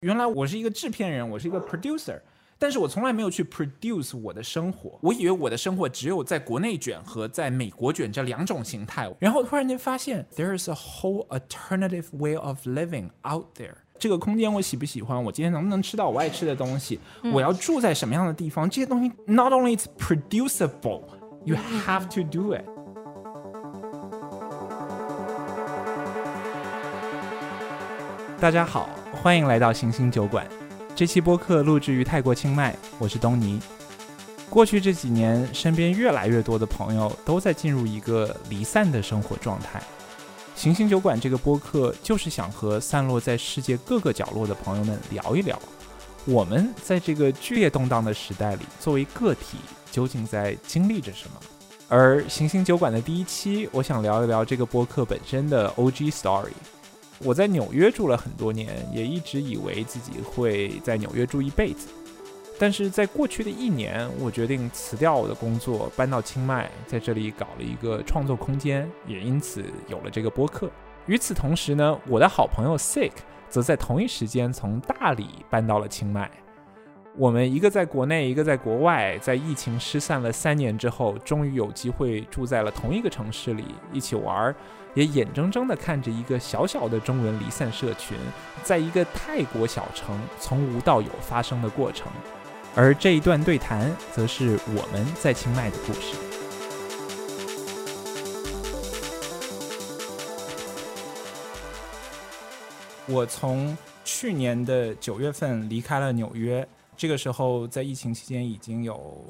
原来我是一个制片人，我是一个 producer，但是我从来没有去 produce 我的生活。我以为我的生活只有在国内卷和在美国卷这两种形态，然后突然间发现 there is a whole alternative way of living out there。这个空间我喜不喜欢？我今天能不能吃到我爱吃的东西？我要住在什么样的地方？这些东西 not only it's producible，you have to do it。大家好，欢迎来到行星酒馆。这期播客录制于泰国清迈，我是东尼。过去这几年，身边越来越多的朋友都在进入一个离散的生活状态。行星酒馆这个播客就是想和散落在世界各个角落的朋友们聊一聊，我们在这个剧烈动荡的时代里，作为个体究竟在经历着什么？而行星酒馆的第一期，我想聊一聊这个播客本身的 OG story。我在纽约住了很多年，也一直以为自己会在纽约住一辈子。但是在过去的一年，我决定辞掉我的工作，搬到清迈，在这里搞了一个创作空间，也因此有了这个播客。与此同时呢，我的好朋友 Sick 则在同一时间从大理搬到了清迈。我们一个在国内，一个在国外，在疫情失散了三年之后，终于有机会住在了同一个城市里，一起玩儿。也眼睁睁地看着一个小小的中文离散社群，在一个泰国小城从无到有发生的过程，而这一段对谈，则是我们在清迈的故事。我从去年的九月份离开了纽约，这个时候在疫情期间已经有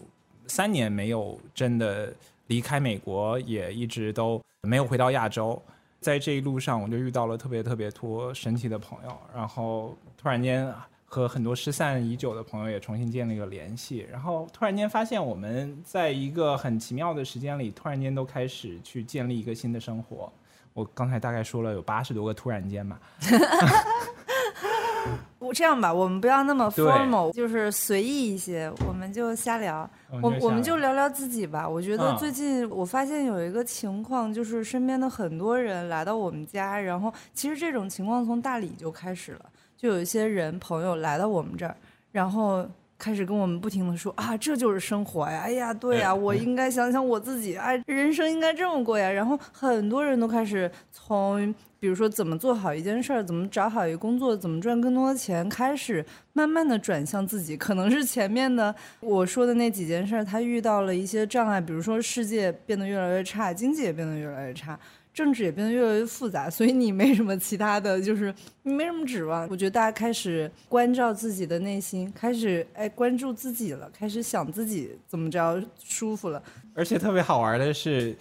三年没有真的。离开美国也一直都没有回到亚洲，在这一路上我就遇到了特别特别多神奇的朋友，然后突然间和很多失散已久的朋友也重新建立了联系，然后突然间发现我们在一个很奇妙的时间里，突然间都开始去建立一个新的生活。我刚才大概说了有八十多个突然间嘛。我这样吧，我们不要那么 formal，就是随意一些，我们就瞎聊。我我们就聊聊自己吧。我觉得最近我发现有一个情况，就是身边的很多人来到我们家，然后其实这种情况从大理就开始了，就有一些人朋友来到我们这儿，然后开始跟我们不停的说啊，这就是生活呀！哎呀，对呀，我应该想想我自己，哎，人生应该这么过呀。然后很多人都开始从。比如说，怎么做好一件事儿，怎么找好一个工作，怎么赚更多的钱，开始慢慢的转向自己。可能是前面的我说的那几件事儿，他遇到了一些障碍，比如说世界变得越来越差，经济也变得越来越差，政治也变得越来越复杂，所以你没什么其他的就是你没什么指望。我觉得大家开始关照自己的内心，开始哎关注自己了，开始想自己怎么着舒服了。而且特别好玩的是。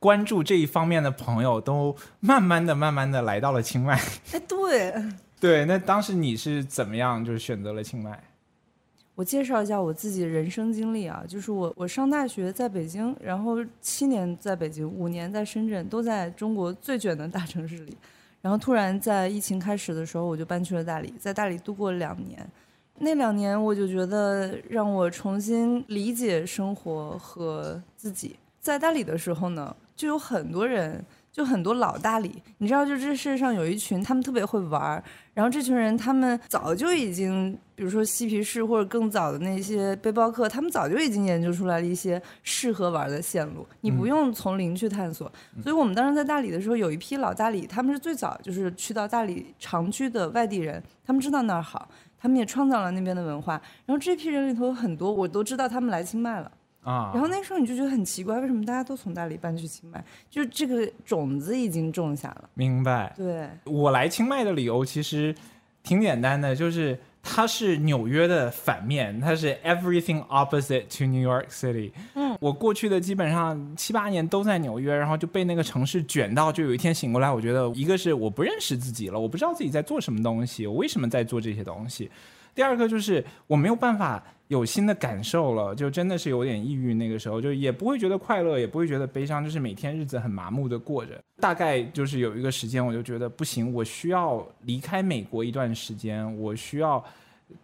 关注这一方面的朋友都慢慢的、慢慢的来到了清迈。哎，对，对，那当时你是怎么样，就是选择了清迈？我介绍一下我自己的人生经历啊，就是我我上大学在北京，然后七年在北京，五年在深圳，都在中国最卷的大城市里。然后突然在疫情开始的时候，我就搬去了大理，在大理度过了两年。那两年我就觉得让我重新理解生活和自己。在大理的时候呢。就有很多人，就很多老大理，你知道，就这世界上有一群，他们特别会玩儿。然后这群人，他们早就已经，比如说嬉皮士或者更早的那些背包客，他们早就已经研究出来了一些适合玩的线路，你不用从零去探索。所以我们当时在大理的时候，有一批老大理，他们是最早就是去到大理长居的外地人，他们知道那儿好，他们也创造了那边的文化。然后这批人里头有很多，我都知道他们来清迈了。啊，然后那时候你就觉得很奇怪，为什么大家都从大理搬去清迈？就这个种子已经种下了。明白。对，我来清迈的理由其实挺简单的，就是它是纽约的反面，它是 everything opposite to New York City。嗯，我过去的基本上七八年都在纽约，然后就被那个城市卷到，就有一天醒过来，我觉得一个是我不认识自己了，我不知道自己在做什么东西，我为什么在做这些东西。第二个就是我没有办法有新的感受了，就真的是有点抑郁。那个时候就也不会觉得快乐，也不会觉得悲伤，就是每天日子很麻木的过着。大概就是有一个时间，我就觉得不行，我需要离开美国一段时间，我需要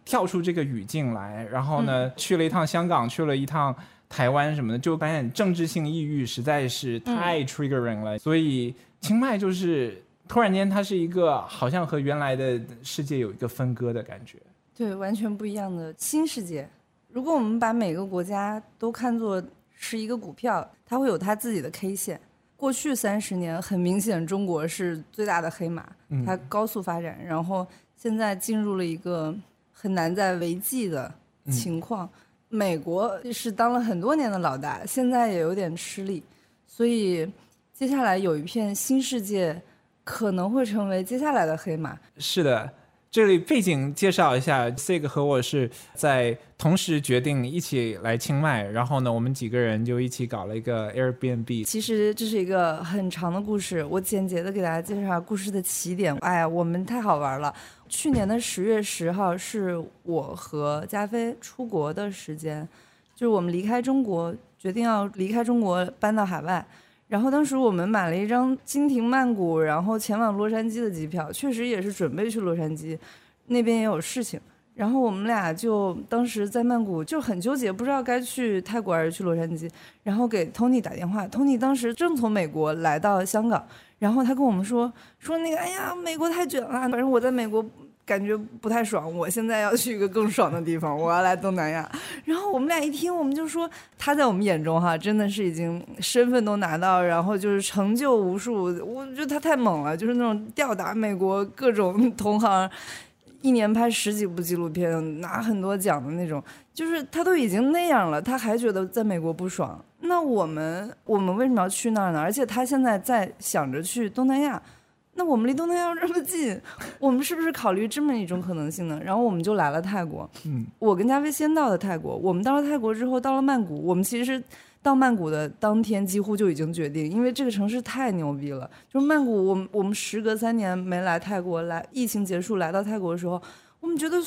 跳出这个语境来。然后呢，去了一趟香港，去了一趟台湾什么的，就发现政治性抑郁实在是太 triggering 了。所以清迈就是突然间它是一个好像和原来的世界有一个分割的感觉。对，完全不一样的新世界。如果我们把每个国家都看作是一个股票，它会有它自己的 K 线。过去三十年，很明显中国是最大的黑马，它高速发展，然后现在进入了一个很难再为继的情况。美国是当了很多年的老大，现在也有点吃力，所以接下来有一片新世界可能会成为接下来的黑马。是的。这里背景介绍一下，Sig 和我是在同时决定一起来清迈，然后呢，我们几个人就一起搞了一个 Airbnb。其实这是一个很长的故事，我简洁的给大家介绍故事的起点。哎呀，我们太好玩了！去年的十月十号是我和加菲出国的时间，就是我们离开中国，决定要离开中国搬到海外。然后当时我们买了一张经停曼谷，然后前往洛杉矶的机票，确实也是准备去洛杉矶，那边也有事情。然后我们俩就当时在曼谷就很纠结，不知道该去泰国还是去洛杉矶。然后给 Tony 打电话，Tony 当时正从美国来到香港，然后他跟我们说说那个，哎呀，美国太卷了，反正我在美国。感觉不太爽，我现在要去一个更爽的地方，我要来东南亚。然后我们俩一听，我们就说他在我们眼中哈，真的是已经身份都拿到，然后就是成就无数。我觉得他太猛了，就是那种吊打美国各种 同行，一年拍十几部纪录片，拿很多奖的那种。就是他都已经那样了，他还觉得在美国不爽。那我们我们为什么要去那儿呢？而且他现在在想着去东南亚。那我们离东南亚这么近，我们是不是考虑这么一种可能性呢？然后我们就来了泰国。嗯，我跟加菲先到的泰国。我们到了泰国之后，到了曼谷。我们其实到曼谷的当天几乎就已经决定，因为这个城市太牛逼了。就是曼谷，我们我们时隔三年没来泰国，来疫情结束来到泰国的时候，我们觉得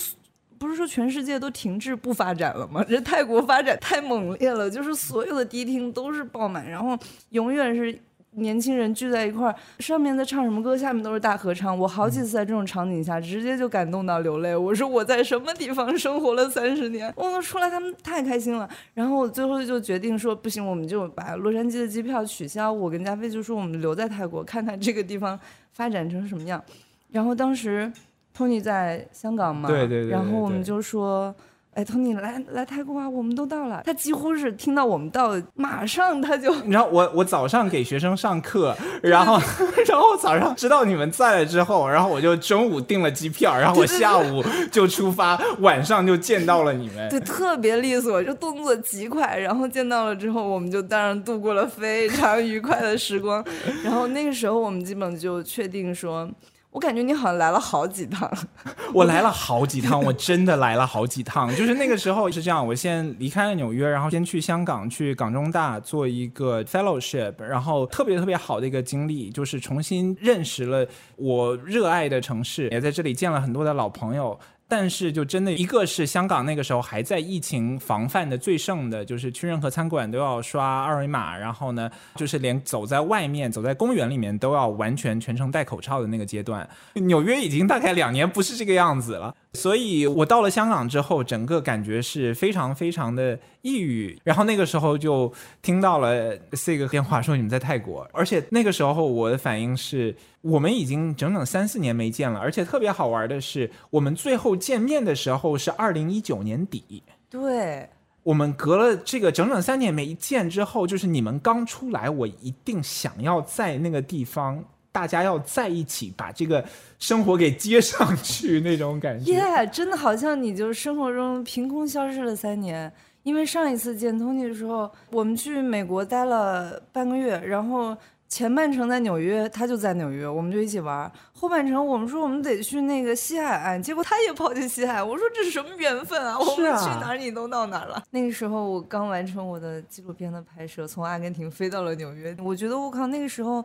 不是说全世界都停滞不发展了吗？这泰国发展太猛烈了，就是所有的迪厅都是爆满，然后永远是。年轻人聚在一块儿，上面在唱什么歌，下面都是大合唱。我好几次在这种场景下，直接就感动到流泪。我说我在什么地方生活了三十年？我出来，他们太开心了。然后我最后就决定说，不行，我们就把洛杉矶的机票取消。我跟加菲就说，我们留在泰国，看看这个地方发展成什么样。然后当时，Tony 在香港嘛，对对对，然后我们就说。哎，Tony 来来泰国啊，我们都到了。他几乎是听到我们到，马上他就。然后我我早上给学生上课，然后 然后早上知道你们在了之后，然后我就中午订了机票，然后我下午就出发，晚上就见到了你们。对，特别利索，就动作极快。然后见到了之后，我们就当然度过了非常愉快的时光。然后那个时候，我们基本就确定说。我感觉你好像来了好几趟，我来了好几趟，我真的来了好几趟。就是那个时候是这样，我先离开了纽约，然后先去香港，去港中大做一个 fellowship，然后特别特别好的一个经历，就是重新认识了我热爱的城市，也在这里见了很多的老朋友。但是，就真的一个是香港那个时候还在疫情防范的最盛的，就是去任何餐馆都要刷二维码，然后呢，就是连走在外面、走在公园里面都要完全全程戴口罩的那个阶段。纽约已经大概两年不是这个样子了。所以我到了香港之后，整个感觉是非常非常的抑郁。然后那个时候就听到了这个电话，说你们在泰国。而且那个时候我的反应是，我们已经整整三四年没见了。而且特别好玩的是，我们最后见面的时候是二零一九年底。对，我们隔了这个整整三年没见之后，就是你们刚出来，我一定想要在那个地方。大家要在一起，把这个生活给接上去，那种感觉。耶，真的好像你就生活中凭空消失了三年。因为上一次见 Tony 的时候，我们去美国待了半个月，然后前半程在纽约，他就在纽约，我们就一起玩。后半程我们说我们得去那个西海岸，结果他也跑去西海。我说这是什么缘分啊？我们去哪儿你都到哪儿了。那个时候我刚完成我的纪录片的拍摄，从阿根廷飞到了纽约。我觉得我靠，那个时候。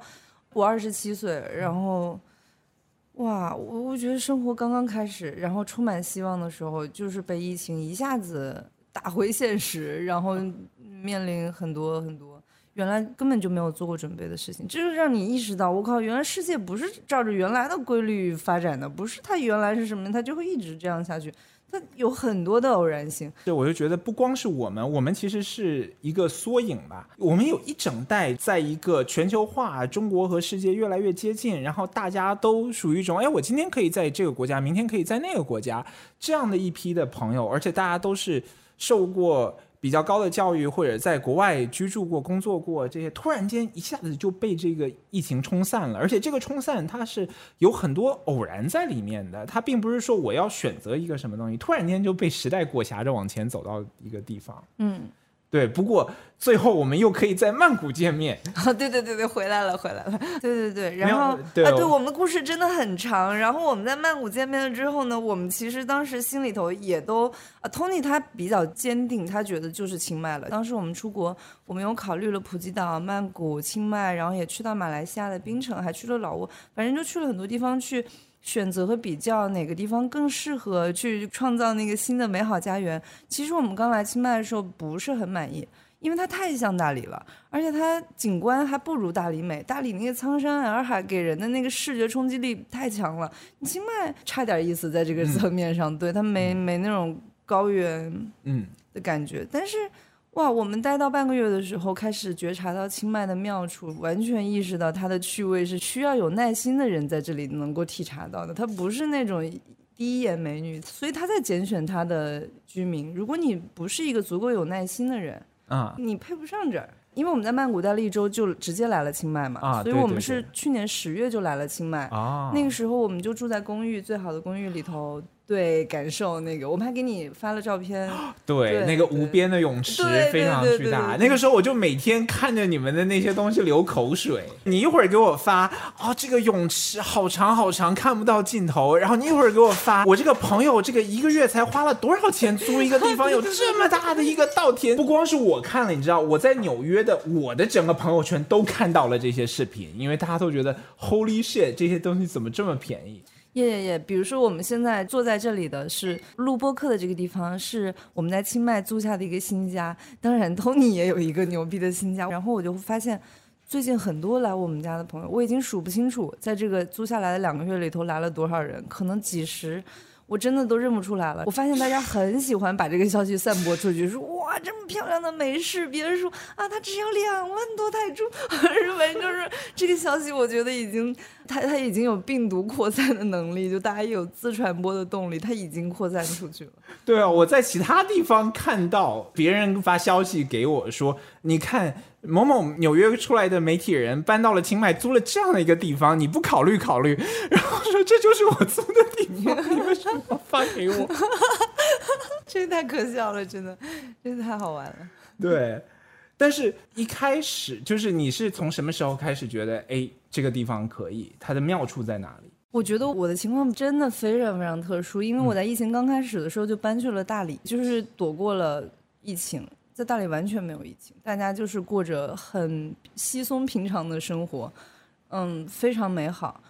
我二十七岁，然后，哇，我我觉得生活刚刚开始，然后充满希望的时候，就是被疫情一下子打回现实，然后面临很多很多原来根本就没有做过准备的事情，就是让你意识到，我靠，原来世界不是照着原来的规律发展的，不是它原来是什么，它就会一直这样下去。它有很多的偶然性，对，我就觉得不光是我们，我们其实是一个缩影吧。我们有一整代，在一个全球化、中国和世界越来越接近，然后大家都属于一种，哎，我今天可以在这个国家，明天可以在那个国家，这样的一批的朋友，而且大家都是受过。比较高的教育，或者在国外居住过、工作过，这些突然间一下子就被这个疫情冲散了，而且这个冲散它是有很多偶然在里面的，它并不是说我要选择一个什么东西，突然间就被时代裹挟着往前走到一个地方。嗯。对，不过最后我们又可以在曼谷见面。哦，对对对对，回来了，回来了。对对对，然后啊，对我们的故事真的很长。然后我们在曼谷见面了之后呢，我们其实当时心里头也都啊，Tony 他比较坚定，他觉得就是清迈了。当时我们出国，我们有考虑了普吉岛、曼谷、清迈，然后也去到马来西亚的槟城，还去了老挝，反正就去了很多地方去。选择和比较哪个地方更适合去创造那个新的美好家园。其实我们刚来清迈的时候不是很满意，因为它太像大理了，而且它景观还不如大理美。大理那个苍山洱海给人的那个视觉冲击力太强了，清迈差点意思在这个层面上，对它没没那种高原嗯的感觉，但是。哇，我们待到半个月的时候，开始觉察到清迈的妙处，完全意识到它的趣味是需要有耐心的人在这里能够体察到的。它不是那种第一眼美女，所以他在拣选他的居民。如果你不是一个足够有耐心的人啊，你配不上这儿。因为我们在曼谷待了一周，就直接来了清迈嘛，啊，所以我们是去年十月就来了清迈。啊，那个时候我们就住在公寓，最好的公寓里头。对，感受那个，我们还给你发了照片。对，那个无边的泳池非常巨大。那个时候我就每天看着你们的那些东西流口水。你一会儿给我发，啊，这个泳池好长好长，看不到尽头。然后你一会儿给我发，我这个朋友这个一个月才花了多少钱租一个地方，有这么大的一个稻田。不光是我看了，你知道，我在纽约的我的整个朋友圈都看到了这些视频，因为大家都觉得 Holy shit，这些东西怎么这么便宜？耶耶耶！比如说，我们现在坐在这里的是录播课的这个地方，是我们在清迈租下的一个新家。当然，Tony 也有一个牛逼的新家。然后我就发现，最近很多来我们家的朋友，我已经数不清楚，在这个租下来的两个月里头来了多少人，可能几十。我真的都认不出来了。我发现大家很喜欢把这个消息散播出去，说哇，这么漂亮的美式别墅啊，它只要两万多泰铢。日本就是这个消息，我觉得已经，它它已经有病毒扩散的能力，就大家有自传播的动力，它已经扩散出去了。对啊，我在其他地方看到别人发消息给我说，你看。某某纽约出来的媒体人搬到了清迈，租了这样的一个地方，你不考虑考虑？然后说这就是我租的地方，你为什么发给我？这太可笑了，真的，真的太好玩了。对，但是一开始就是你是从什么时候开始觉得，哎，这个地方可以？它的妙处在哪里？我觉得我的情况真的非常非常特殊，因为我在疫情刚开始的时候就搬去了大理，就是躲过了疫情。在大理完全没有疫情，大家就是过着很稀松平常的生活，嗯，非常美好。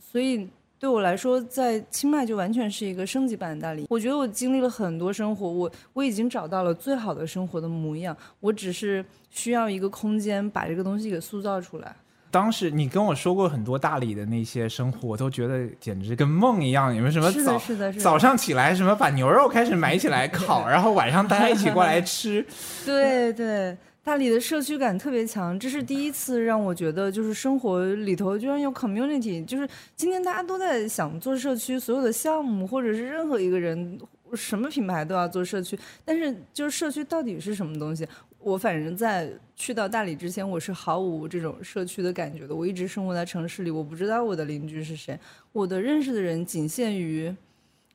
所以对我来说，在清迈就完全是一个升级版的大理。我觉得我经历了很多生活，我我已经找到了最好的生活的模样，我只是需要一个空间把这个东西给塑造出来。当时你跟我说过很多大理的那些生活，我都觉得简直跟梦一样。你们什么早早上起来什么把牛肉开始买起来烤，然后晚上大家一起过来吃？对对，大理的社区感特别强，这是第一次让我觉得就是生活里头居然有 community。就是今天大家都在想做社区，所有的项目或者是任何一个人什么品牌都要做社区，但是就是社区到底是什么东西？我反正在去到大理之前，我是毫无这种社区的感觉的。我一直生活在城市里，我不知道我的邻居是谁，我的认识的人仅限于，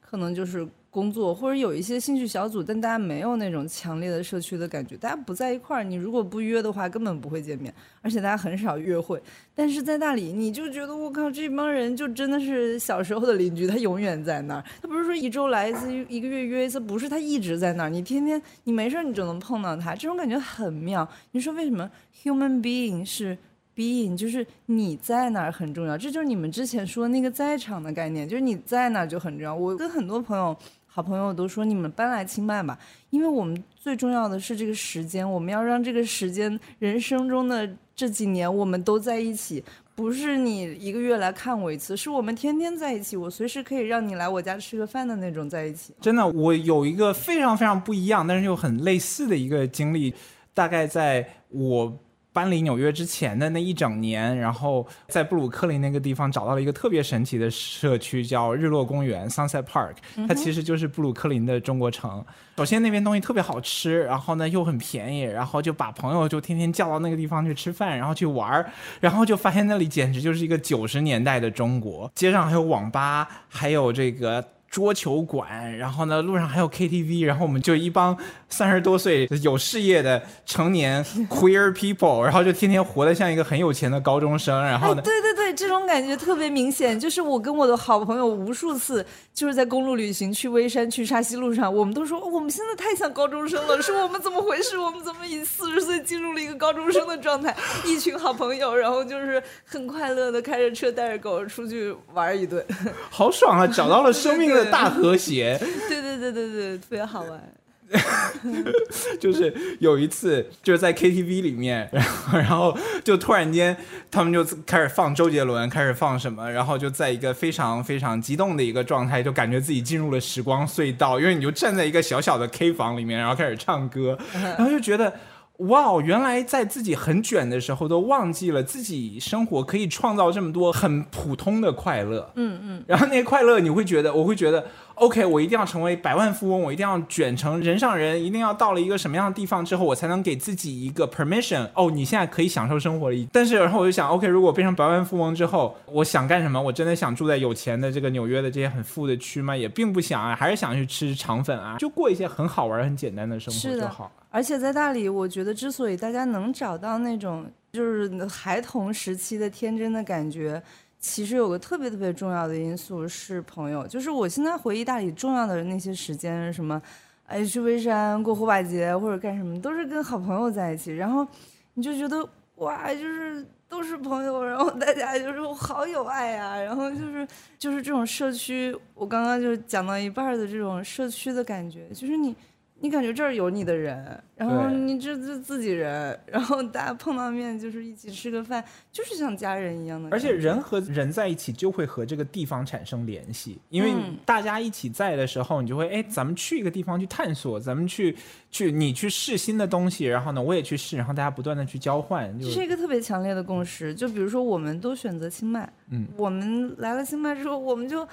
可能就是。工作或者有一些兴趣小组，但大家没有那种强烈的社区的感觉，大家不在一块儿。你如果不约的话，根本不会见面，而且大家很少约会。但是在大理，你就觉得我靠，这帮人就真的是小时候的邻居，他永远在那儿。他不是说一周来一次，一个月约一次，不是他一直在那儿。你天天你没事你就能碰到他，这种感觉很妙。你说为什么 human being 是？being 就是你在哪儿很重要，这就是你们之前说那个在场的概念，就是你在哪儿就很重要。我跟很多朋友。好朋友都说你们搬来清迈吧，因为我们最重要的是这个时间，我们要让这个时间人生中的这几年我们都在一起，不是你一个月来看我一次，是我们天天在一起，我随时可以让你来我家吃个饭的那种在一起。真的，我有一个非常非常不一样，但是又很类似的一个经历，大概在我。搬离纽约之前的那一整年，然后在布鲁克林那个地方找到了一个特别神奇的社区，叫日落公园 （Sunset Park）。它其实就是布鲁克林的中国城。首先那边东西特别好吃，然后呢又很便宜，然后就把朋友就天天叫到那个地方去吃饭，然后去玩儿，然后就发现那里简直就是一个九十年代的中国。街上还有网吧，还有这个。桌球馆，然后呢，路上还有 KTV，然后我们就一帮三十多岁有事业的成年 queer people，然后就天天活得像一个很有钱的高中生，然后呢，对对对，这种感觉特别明显。就是我跟我的好朋友无数次就是在公路旅行，去微山，去沙溪路上，我们都说我们现在太像高中生了，说我们怎么回事？我们怎么以四十岁进入了一个高中生的状态？一群好朋友，然后就是很快乐的开着车带着狗出去玩一顿，好爽啊！找到了生命。大和谐，对对对对对，特别好玩。就是有一次，就是在 KTV 里面，然 后然后就突然间，他们就开始放周杰伦，开始放什么，然后就在一个非常非常激动的一个状态，就感觉自己进入了时光隧道，因为你就站在一个小小的 K 房里面，然后开始唱歌，然后就觉得。哇，原来在自己很卷的时候，都忘记了自己生活可以创造这么多很普通的快乐。嗯嗯。然后那些快乐，你会觉得，我会觉得，OK，我一定要成为百万富翁，我一定要卷成人上人，一定要到了一个什么样的地方之后，我才能给自己一个 permission。哦，你现在可以享受生活了。但是，然后我就想，OK，如果变成百万富翁之后，我想干什么？我真的想住在有钱的这个纽约的这些很富的区吗？也并不想啊，还是想去吃肠粉啊，就过一些很好玩、很简单的生活就好。而且在大理，我觉得之所以大家能找到那种就是孩童时期的天真的感觉，其实有个特别特别重要的因素是朋友。就是我现在回忆大理重要的那些时间，什么，哎，去微山过火把节或者干什么，都是跟好朋友在一起。然后你就觉得哇，就是都是朋友，然后大家就是好有爱呀。然后就是就是这种社区，我刚刚就讲到一半的这种社区的感觉，就是你。你感觉这儿有你的人，然后你这这自己人，然后大家碰到面就是一起吃个饭，就是像家人一样的。而且人和人在一起就会和这个地方产生联系，因为大家一起在的时候，你就会哎，咱们去一个地方去探索，咱们去去你去试新的东西，然后呢我也去试，然后大家不断的去交换，这是一个特别强烈的共识。就比如说我们都选择清迈，嗯，我们来了清迈之后，我们就。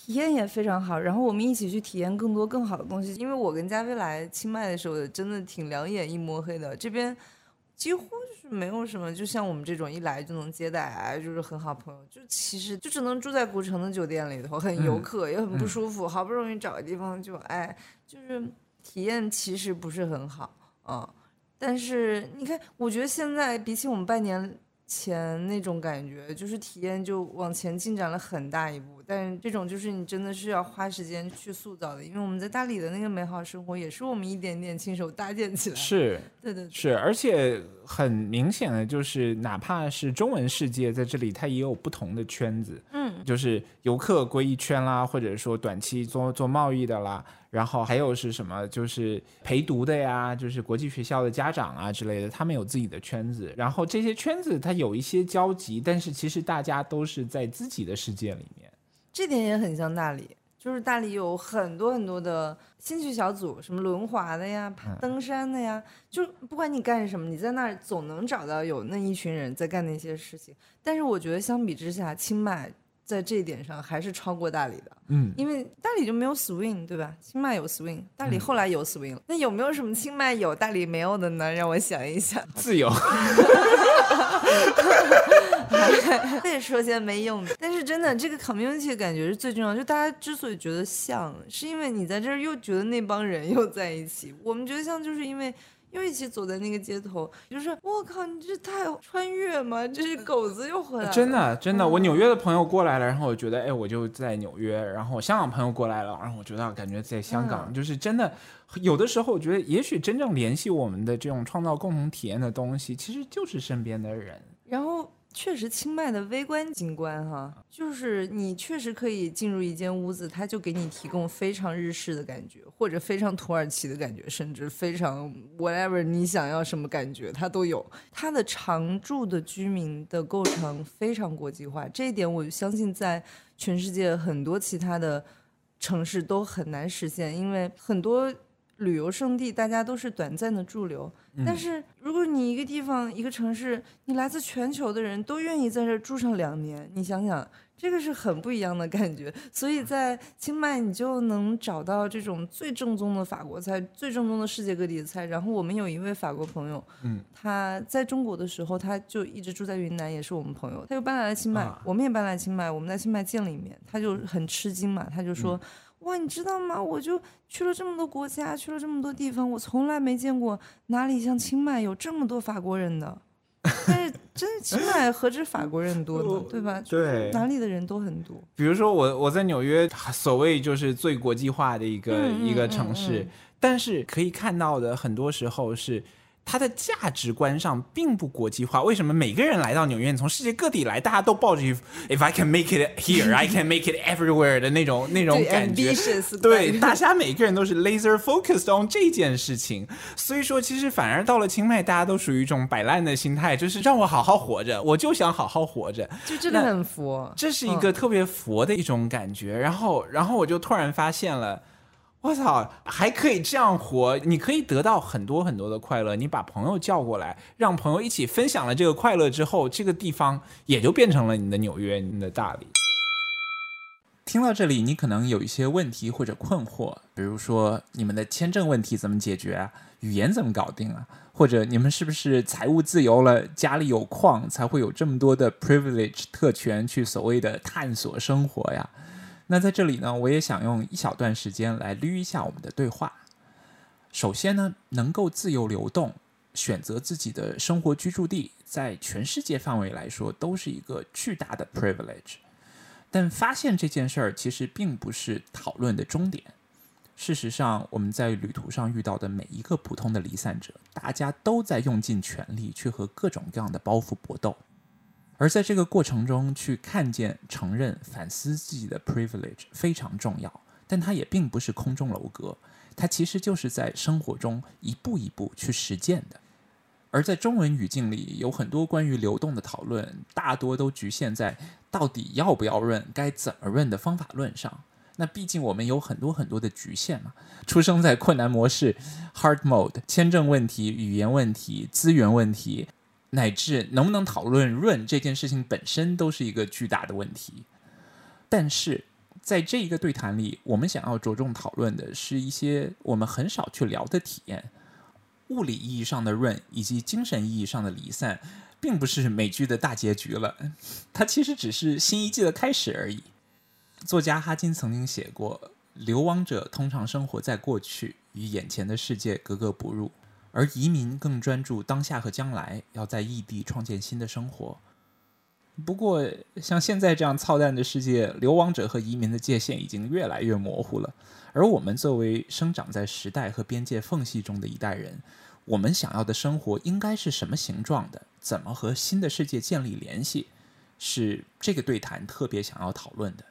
体验也非常好，然后我们一起去体验更多更好的东西。因为我跟加菲来清迈的时候，真的挺两眼一抹黑的。这边几乎就是没有什么，就像我们这种一来就能接待啊，就是很好朋友。就其实就只能住在古城的酒店里头，很游客，也很不舒服。好不容易找个地方就哎，就是体验其实不是很好嗯。但是你看，我觉得现在比起我们半年。前那种感觉，就是体验就往前进展了很大一步，但是这种就是你真的是要花时间去塑造的，因为我们在大理的那个美好生活也是我们一点点亲手搭建起来。是，对对。是，而且很明显的就是，哪怕是中文世界在这里，它也有不同的圈子，嗯，就是游客归一圈啦，或者说短期做做贸易的啦。然后还有是什么？就是陪读的呀，就是国际学校的家长啊之类的，他们有自己的圈子。然后这些圈子它有一些交集，但是其实大家都是在自己的世界里面。这点也很像大理，就是大理有很多很多的兴趣小组，什么轮滑的呀、登山的呀，就不管你干什么，你在那儿总能找到有那一群人在干那些事情。但是我觉得相比之下，清迈。在这一点上还是超过大理的，嗯，因为大理就没有 swing，对吧？清迈有 swing，大理后来有 swing 了。那有没有什么清迈有大理没有的呢？让我想一想。自由。再说些没用的，但是真的，这个 community 感觉是最重要。就大家之所以觉得像，是因为你在这儿又觉得那帮人又在一起。我们觉得像，就是因为。又一起走在那个街头，就是我靠，你这太穿越吗？这是狗子又回来了。真的，真的，我纽约的朋友过来了，然后我觉得，哎，我就在纽约。然后我香港朋友过来了，然后我觉得感觉在香港，就是真的。有的时候，我觉得也许真正联系我们的这种创造共同体验的东西，其实就是身边的人。然后确实，清迈的微观景观哈，就是你确实可以进入一间屋子，它就给你提供非常日式的感觉，或者非常土耳其的感觉，甚至非常 whatever 你想要什么感觉，它都有。它的常住的居民的构成非常国际化，这一点我相信在全世界很多其他的城市都很难实现，因为很多。旅游胜地，大家都是短暂的驻留。但是，如果你一个地方、一个城市，你来自全球的人都愿意在这住上两年，你想想，这个是很不一样的感觉。所以在清迈，你就能找到这种最正宗的法国菜，最正宗的世界各地的菜。然后，我们有一位法国朋友，嗯，他在中国的时候，他就一直住在云南，也是我们朋友。他又搬来了清迈，我们也搬来清迈，我们在清迈见了一面，他就很吃惊嘛，他就说。哇，你知道吗？我就去了这么多国家，去了这么多地方，我从来没见过哪里像清迈有这么多法国人的。但是，真的清迈何止法国人多呢？对吧？对，哪里的人都很多。比如说，我我在纽约，所谓就是最国际化的一个一个城市，但是可以看到的很多时候是。它的价值观上并不国际化。为什么每个人来到纽约，从世界各地来，大家都抱着 “If I can make it here, I can make it everywhere” 的那种那种感觉？对，大家每个人都是 laser focused on 这件事情。所以说，其实反而到了清迈，大家都属于一种摆烂的心态，就是让我好好活着，我就想好好活着，就真的很佛。这是一个特别佛的一种感觉。然后，然后我就突然发现了。我操，还可以这样活！你可以得到很多很多的快乐。你把朋友叫过来，让朋友一起分享了这个快乐之后，这个地方也就变成了你的纽约，你的大理。听到这里，你可能有一些问题或者困惑，比如说你们的签证问题怎么解决啊？语言怎么搞定啊？或者你们是不是财务自由了，家里有矿，才会有这么多的 privilege 特权去所谓的探索生活呀？那在这里呢，我也想用一小段时间来捋一下我们的对话。首先呢，能够自由流动，选择自己的生活居住地，在全世界范围来说都是一个巨大的 privilege。但发现这件事儿其实并不是讨论的终点。事实上，我们在旅途上遇到的每一个普通的离散者，大家都在用尽全力去和各种各样的包袱搏斗。而在这个过程中，去看见、承认、反思自己的 privilege 非常重要，但它也并不是空中楼阁，它其实就是在生活中一步一步去实践的。而在中文语境里，有很多关于流动的讨论，大多都局限在到底要不要润、该怎么润的方法论上。那毕竟我们有很多很多的局限嘛，出生在困难模式 （hard mode），签证问题、语言问题、资源问题。乃至能不能讨论润这件事情本身都是一个巨大的问题，但是在这一个对谈里，我们想要着重讨论的是一些我们很少去聊的体验。物理意义上的润以及精神意义上的离散，并不是美剧的大结局了，它其实只是新一季的开始而已。作家哈金曾经写过：“流亡者通常生活在过去，与眼前的世界格格不入。”而移民更专注当下和将来，要在异地创建新的生活。不过，像现在这样操蛋的世界，流亡者和移民的界限已经越来越模糊了。而我们作为生长在时代和边界缝隙中的一代人，我们想要的生活应该是什么形状的？怎么和新的世界建立联系？是这个对谈特别想要讨论的。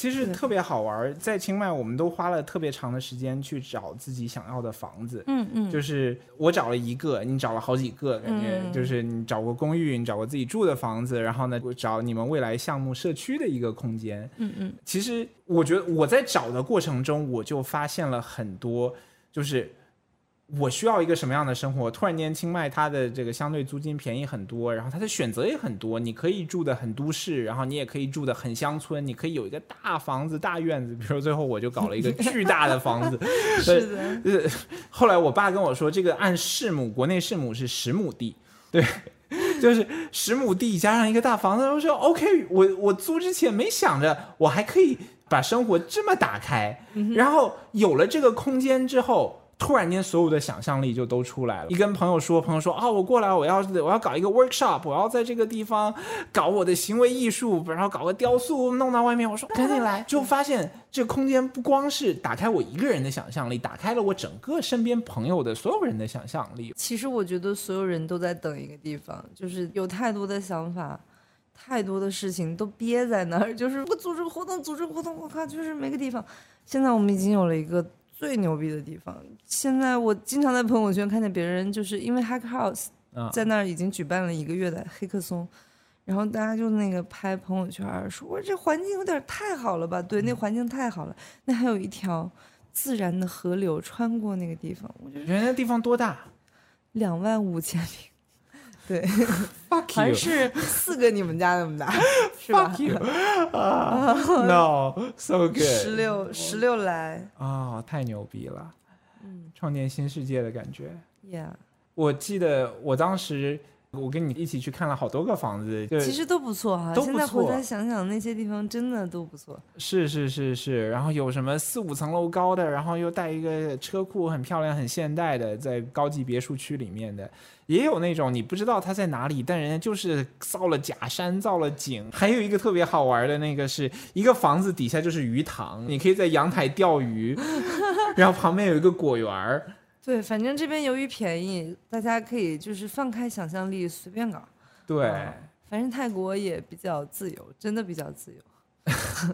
其实特别好玩，在清迈，我们都花了特别长的时间去找自己想要的房子。嗯嗯，就是我找了一个，你找了好几个，感觉就是你找过公寓，你找过自己住的房子，然后呢，找你们未来项目社区的一个空间。嗯嗯，其实我觉得我在找的过程中，我就发现了很多，就是。我需要一个什么样的生活？突然间，清迈它的这个相对租金便宜很多，然后它的选择也很多。你可以住的很都市，然后你也可以住的很乡村。你可以有一个大房子、大院子。比如说，最后我就搞了一个巨大的房子。是的。后来我爸跟我说，这个按市亩，国内市亩是十亩地，对，就是十亩地加上一个大房子。我说 OK，我我租之前没想着我还可以把生活这么打开，然后有了这个空间之后。突然间所有的想象力就都出来了。一跟朋友说，朋友说啊，我过来，我要我要搞一个 workshop，我要在这个地方搞我的行为艺术，然后搞个雕塑弄到外面。我说赶紧来，就发现这空间不光是打开我一个人的想象力，打开了我整个身边朋友的所有人的想象力。其实我觉得所有人都在等一个地方，就是有太多的想法。太多的事情都憋在那儿，就是我组织活动，组织活动，我靠，就是每个地方。现在我们已经有了一个最牛逼的地方。现在我经常在朋友圈看见别人，就是因为 Hack House 在那儿已经举办了一个月的黑客松，然后大家就那个拍朋友圈，说我这环境有点太好了吧？对，那环境太好了。那还有一条自然的河流穿过那个地方，我觉得原来地方多大？两万五千平。对，还是四个你们家那么大，是吧？No，so good。十六，十六来啊，太牛逼了！嗯，创建新世界的感觉。Yeah，我记得我当时。我跟你一起去看了好多个房子，其实都不错哈。现在回来想想，那些地方真的都不错。是是是是，然后有什么四五层楼高的，然后又带一个车库，很漂亮、很现代的，在高级别墅区里面的，也有那种你不知道它在哪里，但人家就是造了假山、造了景。还有一个特别好玩的那个，是一个房子底下就是鱼塘，你可以在阳台钓鱼，然后旁边有一个果园儿。对，反正这边由于便宜，大家可以就是放开想象力，随便搞。对，反正泰国也比较自由，真的比较自由。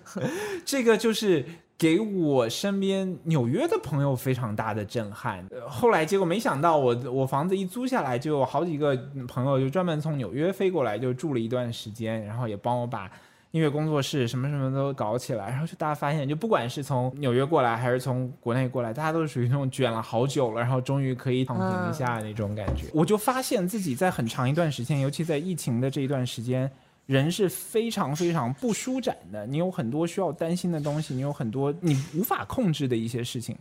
这个就是给我身边纽约的朋友非常大的震撼。后来结果没想到，我我房子一租下来，就有好几个朋友就专门从纽约飞过来，就住了一段时间，然后也帮我把。音乐工作室什么什么都搞起来，然后就大家发现，就不管是从纽约过来还是从国内过来，大家都是属于那种卷了好久了，然后终于可以躺平一下那种感觉。我就发现自己在很长一段时间，尤其在疫情的这一段时间，人是非常非常不舒展的。你有很多需要担心的东西，你有很多你无法控制的一些事情。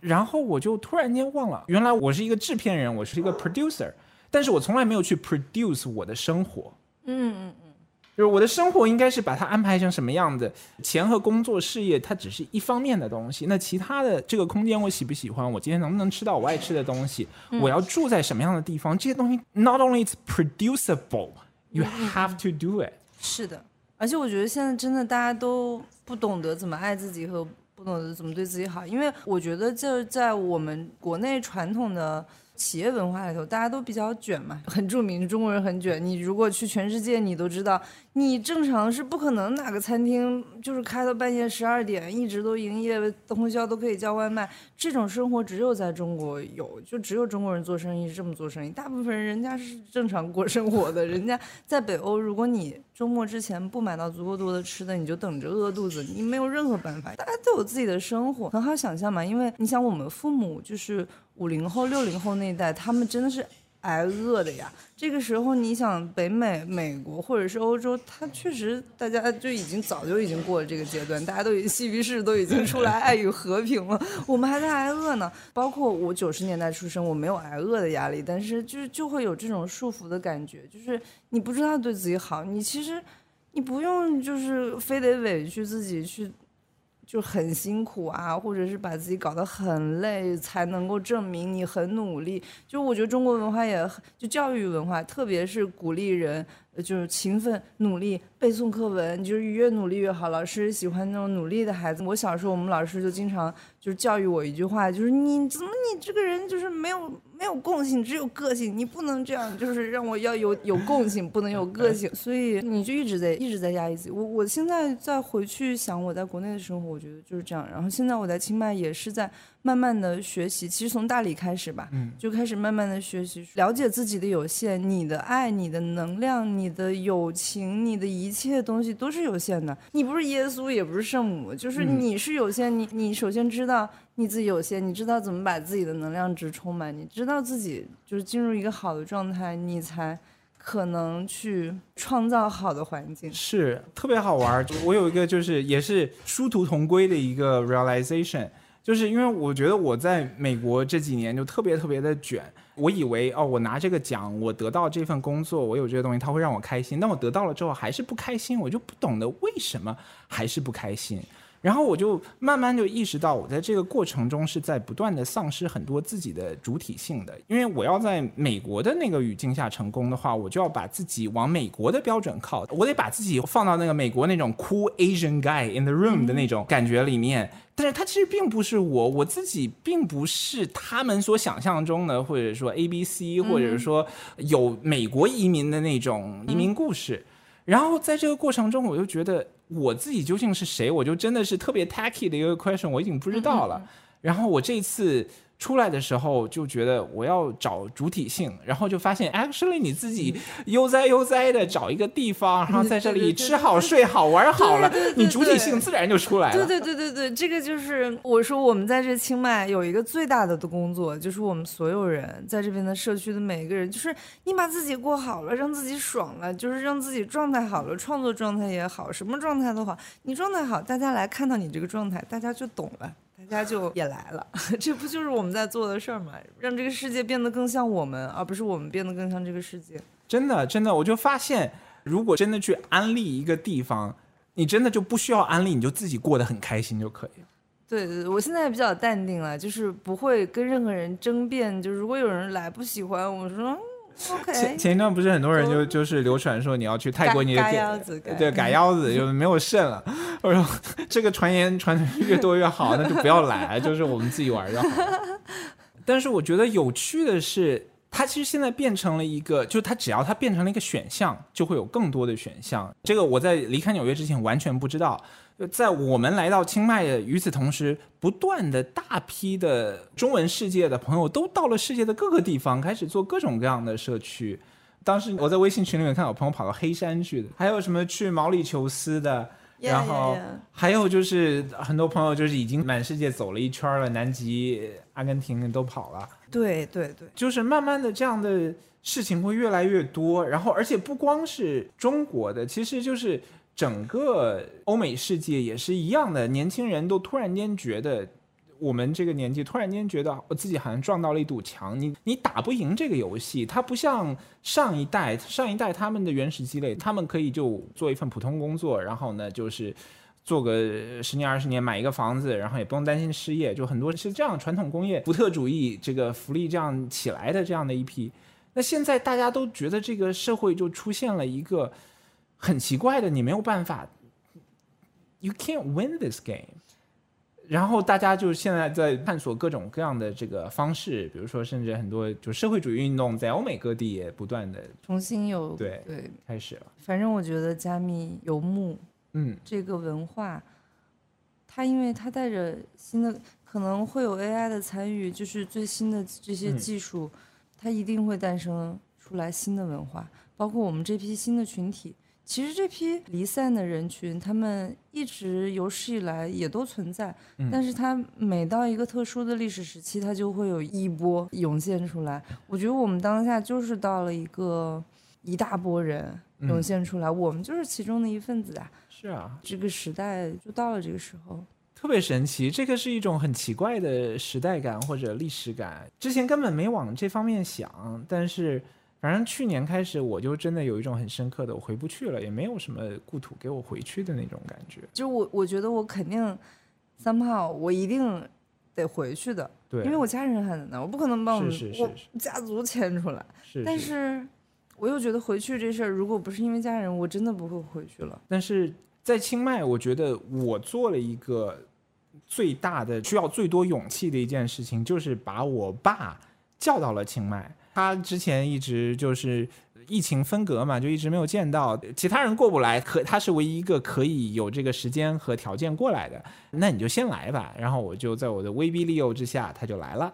然后我就突然间忘了，原来我是一个制片人，我是一个 producer，但是我从来没有去 produce 我的生活。嗯嗯。就是我的生活应该是把它安排成什么样的？钱和工作事业它只是一方面的东西，那其他的这个空间我喜不喜欢？我今天能不能吃到我爱吃的东西？我要住在什么样的地方？这些东西 not only it's producible, you have to do it。是的，而且我觉得现在真的大家都不懂得怎么爱自己和不懂得怎么对自己好，因为我觉得这在我们国内传统的。企业文化里头，大家都比较卷嘛，很著名。中国人很卷，你如果去全世界，你都知道，你正常是不可能哪个餐厅就是开到半夜十二点，一直都营业，通宵都可以叫外卖。这种生活只有在中国有，就只有中国人做生意是这么做生意。大部分人人家是正常过生活的，人家在北欧，如果你周末之前不买到足够多的吃的，你就等着饿肚子，你没有任何办法。大家都有自己的生活，很好想象嘛，因为你想我们父母就是。五零后、六零后那一代，他们真的是挨饿的呀。这个时候，你想北美、美国或者是欧洲，他确实大家就已经早就已经过了这个阶段，大家都已经嬉皮士都已经出来爱与和平了，我们还在挨饿呢。包括我九十年代出生，我没有挨饿的压力，但是就是就会有这种束缚的感觉，就是你不知道对自己好，你其实你不用就是非得委屈自己去。就很辛苦啊，或者是把自己搞得很累，才能够证明你很努力。就我觉得中国文化也，就教育文化，特别是鼓励人，就是勤奋努力背诵课文，就是越努力越好。老师喜欢那种努力的孩子。我小时候，我们老师就经常就是教育我一句话，就是你怎么你这个人就是没有。没有共性，只有个性。你不能这样，就是让我要有有共性，不能有个性。所以你就一直在一直在压抑自己。我我现在再回去想我在国内的生活，我觉得就是这样。然后现在我在清迈也是在慢慢的学习，其实从大理开始吧，嗯就开始慢慢的学习，了解自己的有限。你的爱、你的能量、你的友情、你的一切东西都是有限的。你不是耶稣，也不是圣母，就是你是有限。你你首先知道。你自己有限，你知道怎么把自己的能量值充满，你知道自己就是进入一个好的状态，你才可能去创造好的环境。是特别好玩。我有一个就是也是殊途同归的一个 realization，就是因为我觉得我在美国这几年就特别特别的卷，我以为哦，我拿这个奖，我得到这份工作，我有这些东西，它会让我开心。但我得到了之后还是不开心，我就不懂得为什么还是不开心。然后我就慢慢就意识到，我在这个过程中是在不断的丧失很多自己的主体性的。因为我要在美国的那个语境下成功的话，我就要把自己往美国的标准靠，我得把自己放到那个美国那种 cool Asian guy in the room 的那种感觉里面。但是他其实并不是我，我自己并不是他们所想象中的，或者说 A B C，或者是说有美国移民的那种移民故事。然后在这个过程中，我就觉得。我自己究竟是谁？我就真的是特别 tacky 的一个 question，我已经不知道了。然后我这次。出来的时候就觉得我要找主体性，然后就发现 actually 你自己悠哉悠哉的找一个地方，然后在这里吃好睡好玩好了，你主体性自然就出来了。对对对对对，这个就是我说我们在这清迈有一个最大的的工作，就是我们所有人在这边的社区的每一个人，就是你把自己过好了，让自己爽了，就是让自己状态好了，创作状态也好，什么状态都好，你状态好，大家来看到你这个状态，大家就懂了。大家就也来了，这不就是我们在做的事儿吗？让这个世界变得更像我们，而不是我们变得更像这个世界。真的，真的，我就发现，如果真的去安利一个地方，你真的就不需要安利，你就自己过得很开心就可以了。对我现在比较淡定了，就是不会跟任何人争辩。就如果有人来不喜欢，我说。前前一段不是很多人就就是流传说你要去泰国，你改腰子，对改腰子就没有肾了。我说这个传言传的越多越好，那就不要来，就是我们自己玩就好。但是我觉得有趣的是，它其实现在变成了一个，就是它只要它变成了一个选项，就会有更多的选项。这个我在离开纽约之前完全不知道。在我们来到清迈的与此同时，不断的大批的中文世界的朋友都到了世界的各个地方，开始做各种各样的社区。当时我在微信群里面看到朋友跑到黑山去的，还有什么去毛里求斯的，然后还有就是很多朋友就是已经满世界走了一圈了，南极、阿根廷都跑了。对对对，就是慢慢的这样的事情会越来越多，然后而且不光是中国的，其实就是。整个欧美世界也是一样的，年轻人都突然间觉得，我们这个年纪突然间觉得我自己好像撞到了一堵墙，你你打不赢这个游戏。它不像上一代，上一代他们的原始积累，他们可以就做一份普通工作，然后呢就是做个十年二十年买一个房子，然后也不用担心失业，就很多是这样传统工业福特主义这个福利这样起来的这样的一批。那现在大家都觉得这个社会就出现了一个。很奇怪的，你没有办法，you can't win this game。然后大家就现在在探索各种各样的这个方式，比如说，甚至很多就社会主义运动在欧美各地也不断的重新有对对开始了。反正我觉得加密游牧，嗯，这个文化，它因为它带着新的，可能会有 AI 的参与，就是最新的这些技术，它一定会诞生出来新的文化，包括我们这批新的群体。其实这批离散的人群，他们一直有史以来也都存在，但是他每到一个特殊的历史时期，他就会有一波涌现出来。我觉得我们当下就是到了一个一大波人涌现出来，我们就是其中的一份子啊。是啊，这个时代就到了这个时候，特别神奇。这个是一种很奇怪的时代感或者历史感，之前根本没往这方面想，但是。反正去年开始，我就真的有一种很深刻的，我回不去了，也没有什么故土给我回去的那种感觉。就我，我觉得我肯定三炮，我一定得回去的。对，因为我家人还在那，我不可能把我们我家族迁出来。是，但是我又觉得回去这事儿，如果不是因为家人，我真的不会回去了。但是在清迈，我觉得我做了一个最大的、需要最多勇气的一件事情，就是把我爸叫到了清迈。他之前一直就是疫情分隔嘛，就一直没有见到其他人过不来，可他是唯一一个可以有这个时间和条件过来的。那你就先来吧。然后我就在我的威逼利诱之下，他就来了。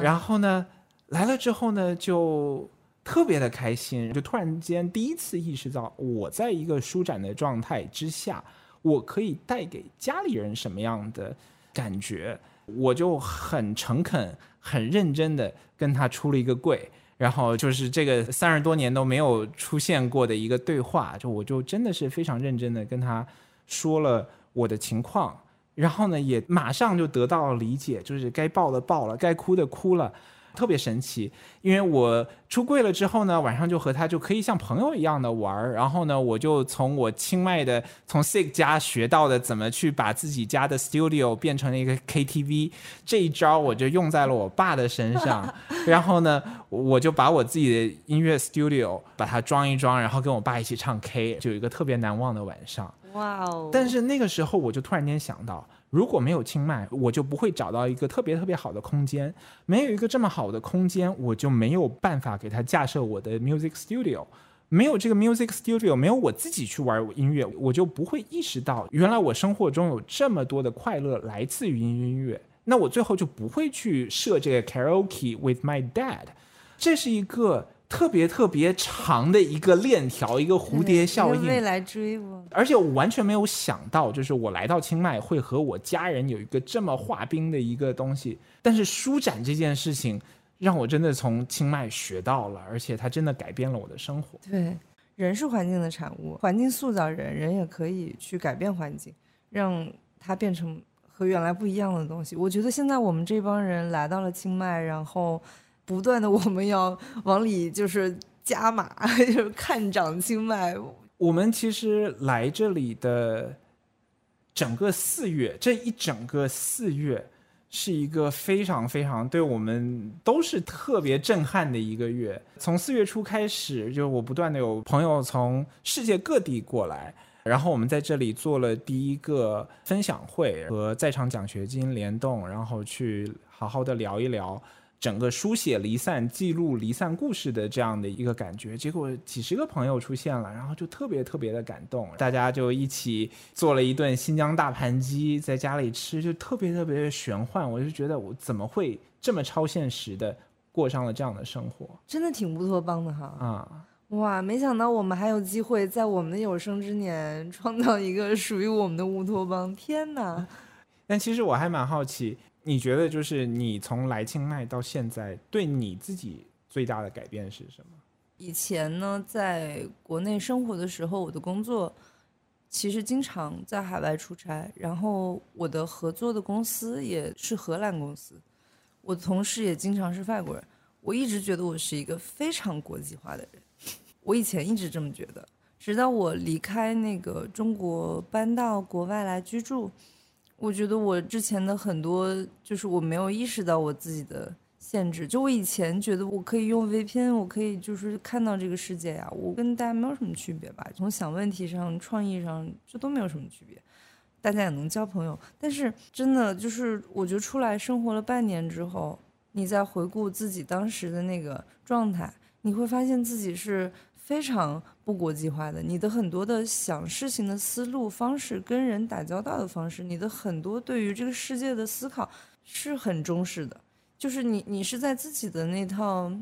然后呢，来了之后呢，就特别的开心，就突然间第一次意识到，我在一个舒展的状态之下，我可以带给家里人什么样的感觉。我就很诚恳、很认真的跟他出了一个柜，然后就是这个三十多年都没有出现过的一个对话，就我就真的是非常认真的跟他说了我的情况，然后呢也马上就得到了理解，就是该抱的抱了，该哭的哭了，特别神奇。因为我出柜了之后呢，晚上就和他就可以像朋友一样的玩儿。然后呢，我就从我清迈的从 Sig 家学到的怎么去把自己家的 studio 变成了一个 KTV 这一招，我就用在了我爸的身上。然后呢，我就把我自己的音乐 studio 把它装一装，然后跟我爸一起唱 K，就有一个特别难忘的晚上。哇哦！但是那个时候我就突然间想到。如果没有清迈，我就不会找到一个特别特别好的空间。没有一个这么好的空间，我就没有办法给他架设我的 music studio。没有这个 music studio，没有我自己去玩音乐，我就不会意识到原来我生活中有这么多的快乐来自于音乐。那我最后就不会去设这个 karaoke with my dad。这是一个。特别特别长的一个链条，一个蝴蝶效应，未来追我。而且我完全没有想到，就是我来到清迈会和我家人有一个这么滑冰的一个东西。但是舒展这件事情，让我真的从清迈学到了，而且它真的改变了我的生活。对，人是环境的产物，环境塑造人，人也可以去改变环境，让它变成和原来不一样的东西。我觉得现在我们这帮人来到了清迈，然后。不断的，我们要往里就是加码，就是看涨清迈。我们其实来这里的整个四月，这一整个四月是一个非常非常对我们都是特别震撼的一个月。从四月初开始，就我不断的有朋友从世界各地过来，然后我们在这里做了第一个分享会和在场奖学金联动，然后去好好的聊一聊。整个书写离散、记录离散故事的这样的一个感觉，结果几十个朋友出现了，然后就特别特别的感动，大家就一起做了一顿新疆大盘鸡，在家里吃，就特别特别的玄幻。我就觉得我怎么会这么超现实的过上了这样的生活？真的挺乌托邦的哈！啊，哇，没想到我们还有机会在我们的有生之年创造一个属于我们的乌托邦！天哪！但其实我还蛮好奇。你觉得就是你从来清迈到现在，对你自己最大的改变是什么？以前呢，在国内生活的时候，我的工作其实经常在海外出差，然后我的合作的公司也是荷兰公司，我的同事也经常是外国人。我一直觉得我是一个非常国际化的人，我以前一直这么觉得，直到我离开那个中国，搬到国外来居住。我觉得我之前的很多就是我没有意识到我自己的限制。就我以前觉得我可以用 VPN，我可以就是看到这个世界呀，我跟大家没有什么区别吧？从想问题上、创意上，这都没有什么区别，大家也能交朋友。但是真的就是，我觉得出来生活了半年之后，你再回顾自己当时的那个状态，你会发现自己是。非常不国际化的，你的很多的想事情的思路方式，跟人打交道的方式，你的很多对于这个世界的思考是很中式的。就是你，你是在自己的那套，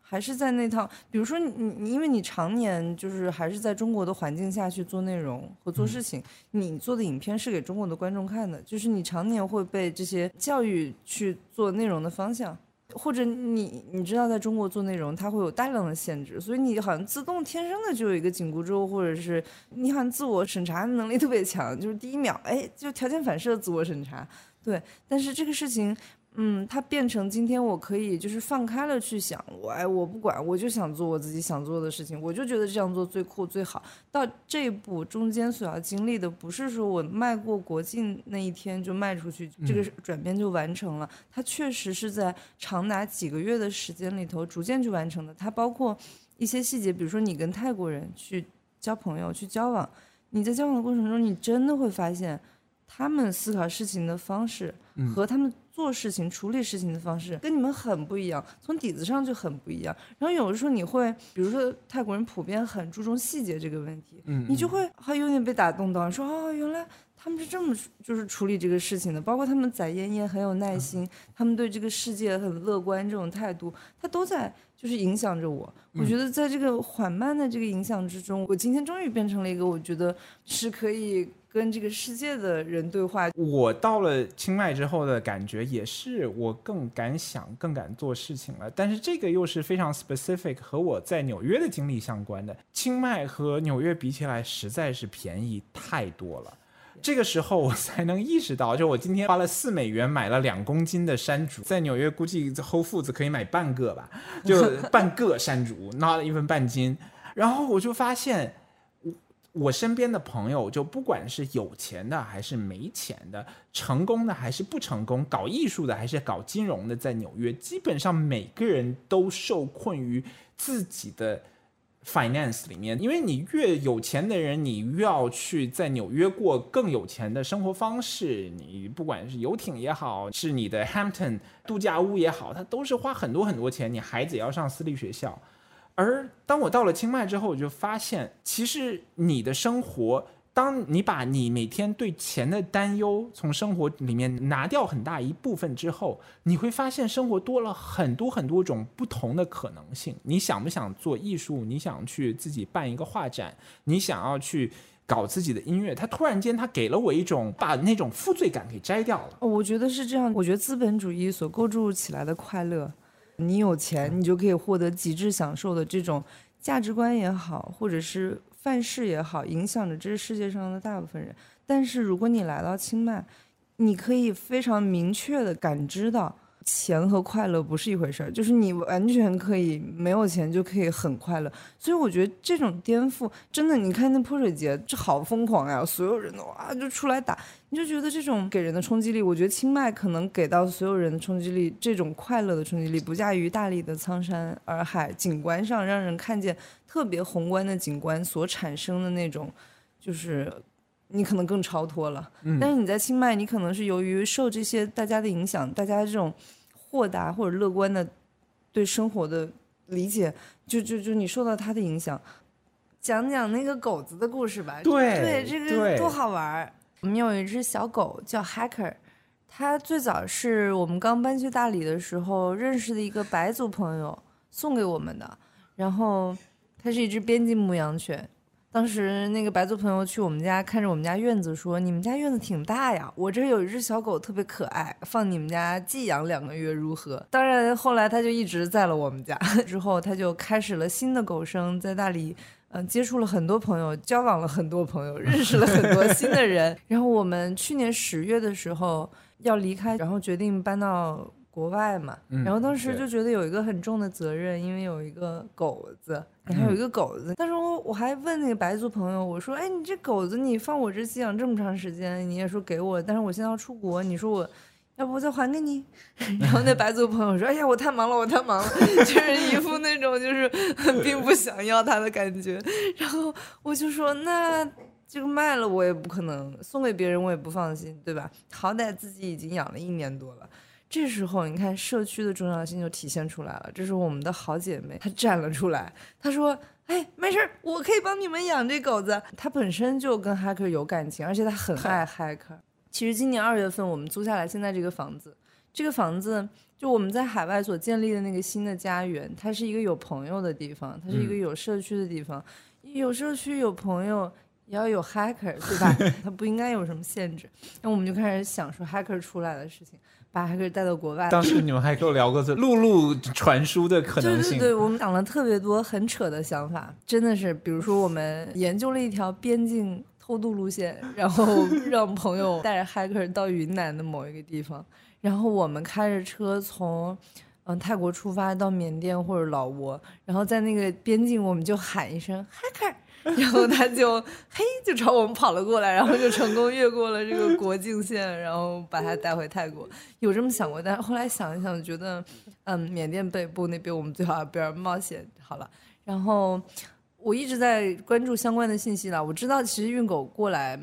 还是在那套？比如说你，你因为你常年就是还是在中国的环境下去做内容和做事情，你做的影片是给中国的观众看的，就是你常年会被这些教育去做内容的方向。或者你你知道，在中国做内容，它会有大量的限制，所以你好像自动天生的就有一个紧箍咒，或者是你好像自我审查能力特别强，就是第一秒，哎，就条件反射自我审查，对。但是这个事情。嗯，它变成今天我可以就是放开了去想，我哎我不管，我就想做我自己想做的事情，我就觉得这样做最酷最好。到这一步中间所要经历的，不是说我迈过国境那一天就迈出去，这个转变就完成了。它确实是在长达几个月的时间里头逐渐去完成的。它包括一些细节，比如说你跟泰国人去交朋友、去交往，你在交往的过程中，你真的会发现他们思考事情的方式和他们。做事情、处理事情的方式跟你们很不一样，从底子上就很不一样。然后有的时候你会，比如说泰国人普遍很注重细节这个问题，嗯，你就会还有点被打动到，说哦，原来他们是这么就是处理这个事情的。包括他们宰燕燕很有耐心，他们对这个世界很乐观这种态度，他都在就是影响着我。我觉得在这个缓慢的这个影响之中，我今天终于变成了一个我觉得是可以。跟这个世界的人对话，我到了清迈之后的感觉也是，我更敢想、更敢做事情了。但是这个又是非常 specific 和我在纽约的经历相关的。清迈和纽约比起来，实在是便宜太多了。这个时候我才能意识到，就我今天花了四美元买了两公斤的山竹，在纽约估计 Whole Foods 可以买半个吧，就 半个山竹，not even 半斤。然后我就发现，我身边的朋友，就不管是有钱的还是没钱的，成功的还是不成功，搞艺术的还是搞金融的，在纽约，基本上每个人都受困于自己的 finance 里面。因为你越有钱的人，你越要去在纽约过更有钱的生活方式。你不管是游艇也好，是你的 Hampton 度假屋也好，它都是花很多很多钱。你孩子也要上私立学校。而当我到了清迈之后，我就发现，其实你的生活，当你把你每天对钱的担忧从生活里面拿掉很大一部分之后，你会发现生活多了很多很多种不同的可能性。你想不想做艺术？你想去自己办一个画展？你想要去搞自己的音乐？他突然间，他给了我一种把那种负罪感给摘掉了。我觉得是这样。我觉得资本主义所构筑起来的快乐。你有钱，你就可以获得极致享受的这种价值观也好，或者是范式也好，影响着这世界上的大部分人。但是如果你来到清迈，你可以非常明确的感知到。钱和快乐不是一回事儿，就是你完全可以没有钱就可以很快乐，所以我觉得这种颠覆真的，你看那泼水节这好疯狂呀，所有人都哇就出来打，你就觉得这种给人的冲击力，我觉得清迈可能给到所有人的冲击力，这种快乐的冲击力不亚于大理的苍山洱海，景观上让人看见特别宏观的景观所产生的那种，就是你可能更超脱了，但是你在清迈，你可能是由于受这些大家的影响，大家这种。豁达或者乐观的对生活的理解，就就就你受到他的影响，讲讲那个狗子的故事吧。对对，这个多好玩儿。我们有一只小狗叫 Hacker，它最早是我们刚搬去大理的时候认识的一个白族朋友送给我们的，然后它是一只边境牧羊犬。当时那个白族朋友去我们家，看着我们家院子，说：“你们家院子挺大呀，我这有一只小狗，特别可爱，放你们家寄养两个月如何？”当然，后来他就一直在了我们家。之后，他就开始了新的狗生，在大理，嗯，接触了很多朋友，交往了很多朋友，认识了很多新的人。然后我们去年十月的时候要离开，然后决定搬到。国外嘛，然后当时就觉得有一个很重的责任，因为有一个狗子，你还有一个狗子。但是我我还问那个白族朋友，我说：“哎，你这狗子你放我这寄养这么长时间，你也说给我，但是我现在要出国，你说我要不我再还给你？” 然后那白族朋友说：“哎呀，我太忙了，我太忙了，就是一副那种就是并不想要它的感觉。”然后我就说：“那这个卖了我也不可能送给别人，我也不放心，对吧？好歹自己已经养了一年多了。”这时候，你看社区的重要性就体现出来了。这是我们的好姐妹，她站了出来。她说：“哎，没事儿，我可以帮你们养这狗子。”她本身就跟 Hacker 有感情，而且她很爱 Hacker。其实今年二月份我们租下来现在这个房子，这个房子就我们在海外所建立的那个新的家园，它是一个有朋友的地方，它是一个有社区的地方。有社区有朋友，也要有 Hacker，对吧？它不应该有什么限制。那我们就开始想说 Hacker 出来的事情。把还可以带到国外。当时你们还跟我聊过这陆路传输的可能性。对对对，我们讲了特别多很扯的想法，真的是，比如说我们研究了一条边境偷渡路线，然后 让朋友带着 hacker 到云南的某一个地方，然后我们开着车从嗯泰国出发到缅甸或者老挝，然后在那个边境我们就喊一声 hacker。然后他就嘿，就朝我们跑了过来，然后就成功越过了这个国境线，然后把他带回泰国。有这么想过，但是后来想一想，觉得嗯，缅甸北部那边我们最好不要冒险好了。然后我一直在关注相关的信息了，我知道其实运狗过来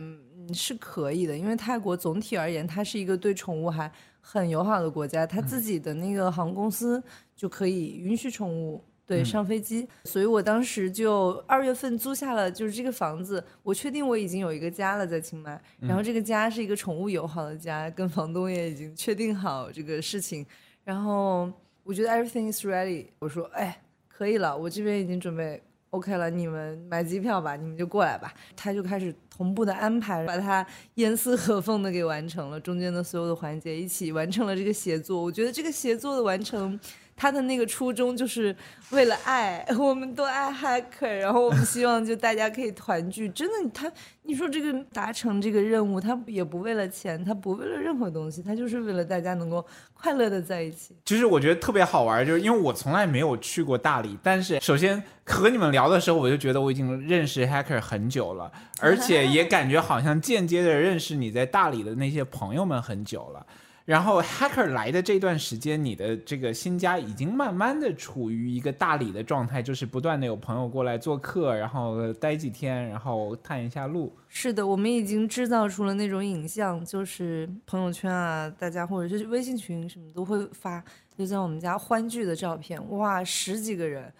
是可以的，因为泰国总体而言，它是一个对宠物还很友好的国家，它自己的那个航空公司就可以允许宠物。对，上飞机，所以我当时就二月份租下了，就是这个房子，我确定我已经有一个家了在清迈，然后这个家是一个宠物友好的家，跟房东也已经确定好这个事情，然后我觉得 everything is ready，我说哎，可以了，我这边已经准备 OK 了，你们买机票吧，你们就过来吧，他就开始同步的安排，把它严丝合缝的给完成了，中间的所有的环节一起完成了这个协作，我觉得这个协作的完成。他的那个初衷就是为了爱，我们都爱 hacker，然后我们希望就大家可以团聚。真的，他你说这个达成这个任务，他也不为了钱，他不为了任何东西，他就是为了大家能够快乐的在一起。其实我觉得特别好玩，就是因为我从来没有去过大理，但是首先和你们聊的时候，我就觉得我已经认识 hacker 很久了，而且也感觉好像间接的认识你在大理的那些朋友们很久了。然后 hacker 来的这段时间，你的这个新家已经慢慢的处于一个大理的状态，就是不断的有朋友过来做客，然后待几天，然后探一下路。是的，我们已经制造出了那种影像，就是朋友圈啊，大家或者是微信群什么都会发，就在我们家欢聚的照片，哇，十几个人。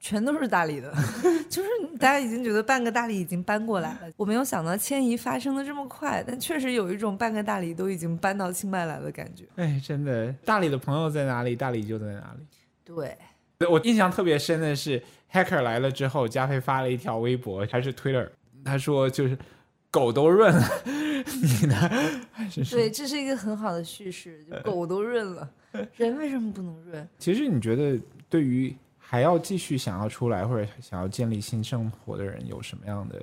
全都是大理的，就是大家已经觉得半个大理已经搬过来了。我没有想到迁移发生的这么快，但确实有一种半个大理都已经搬到清迈来的感觉。哎，真的，大理的朋友在哪里，大理就在哪里。对，我印象特别深的是，Hacker 来了之后，加菲发了一条微博还是 Twitter，他说就是狗都润了，你呢？对，这是一个很好的叙事，就狗都润了，人为什么不能润？其实你觉得对于？还要继续想要出来或者想要建立新生活的人有什么样的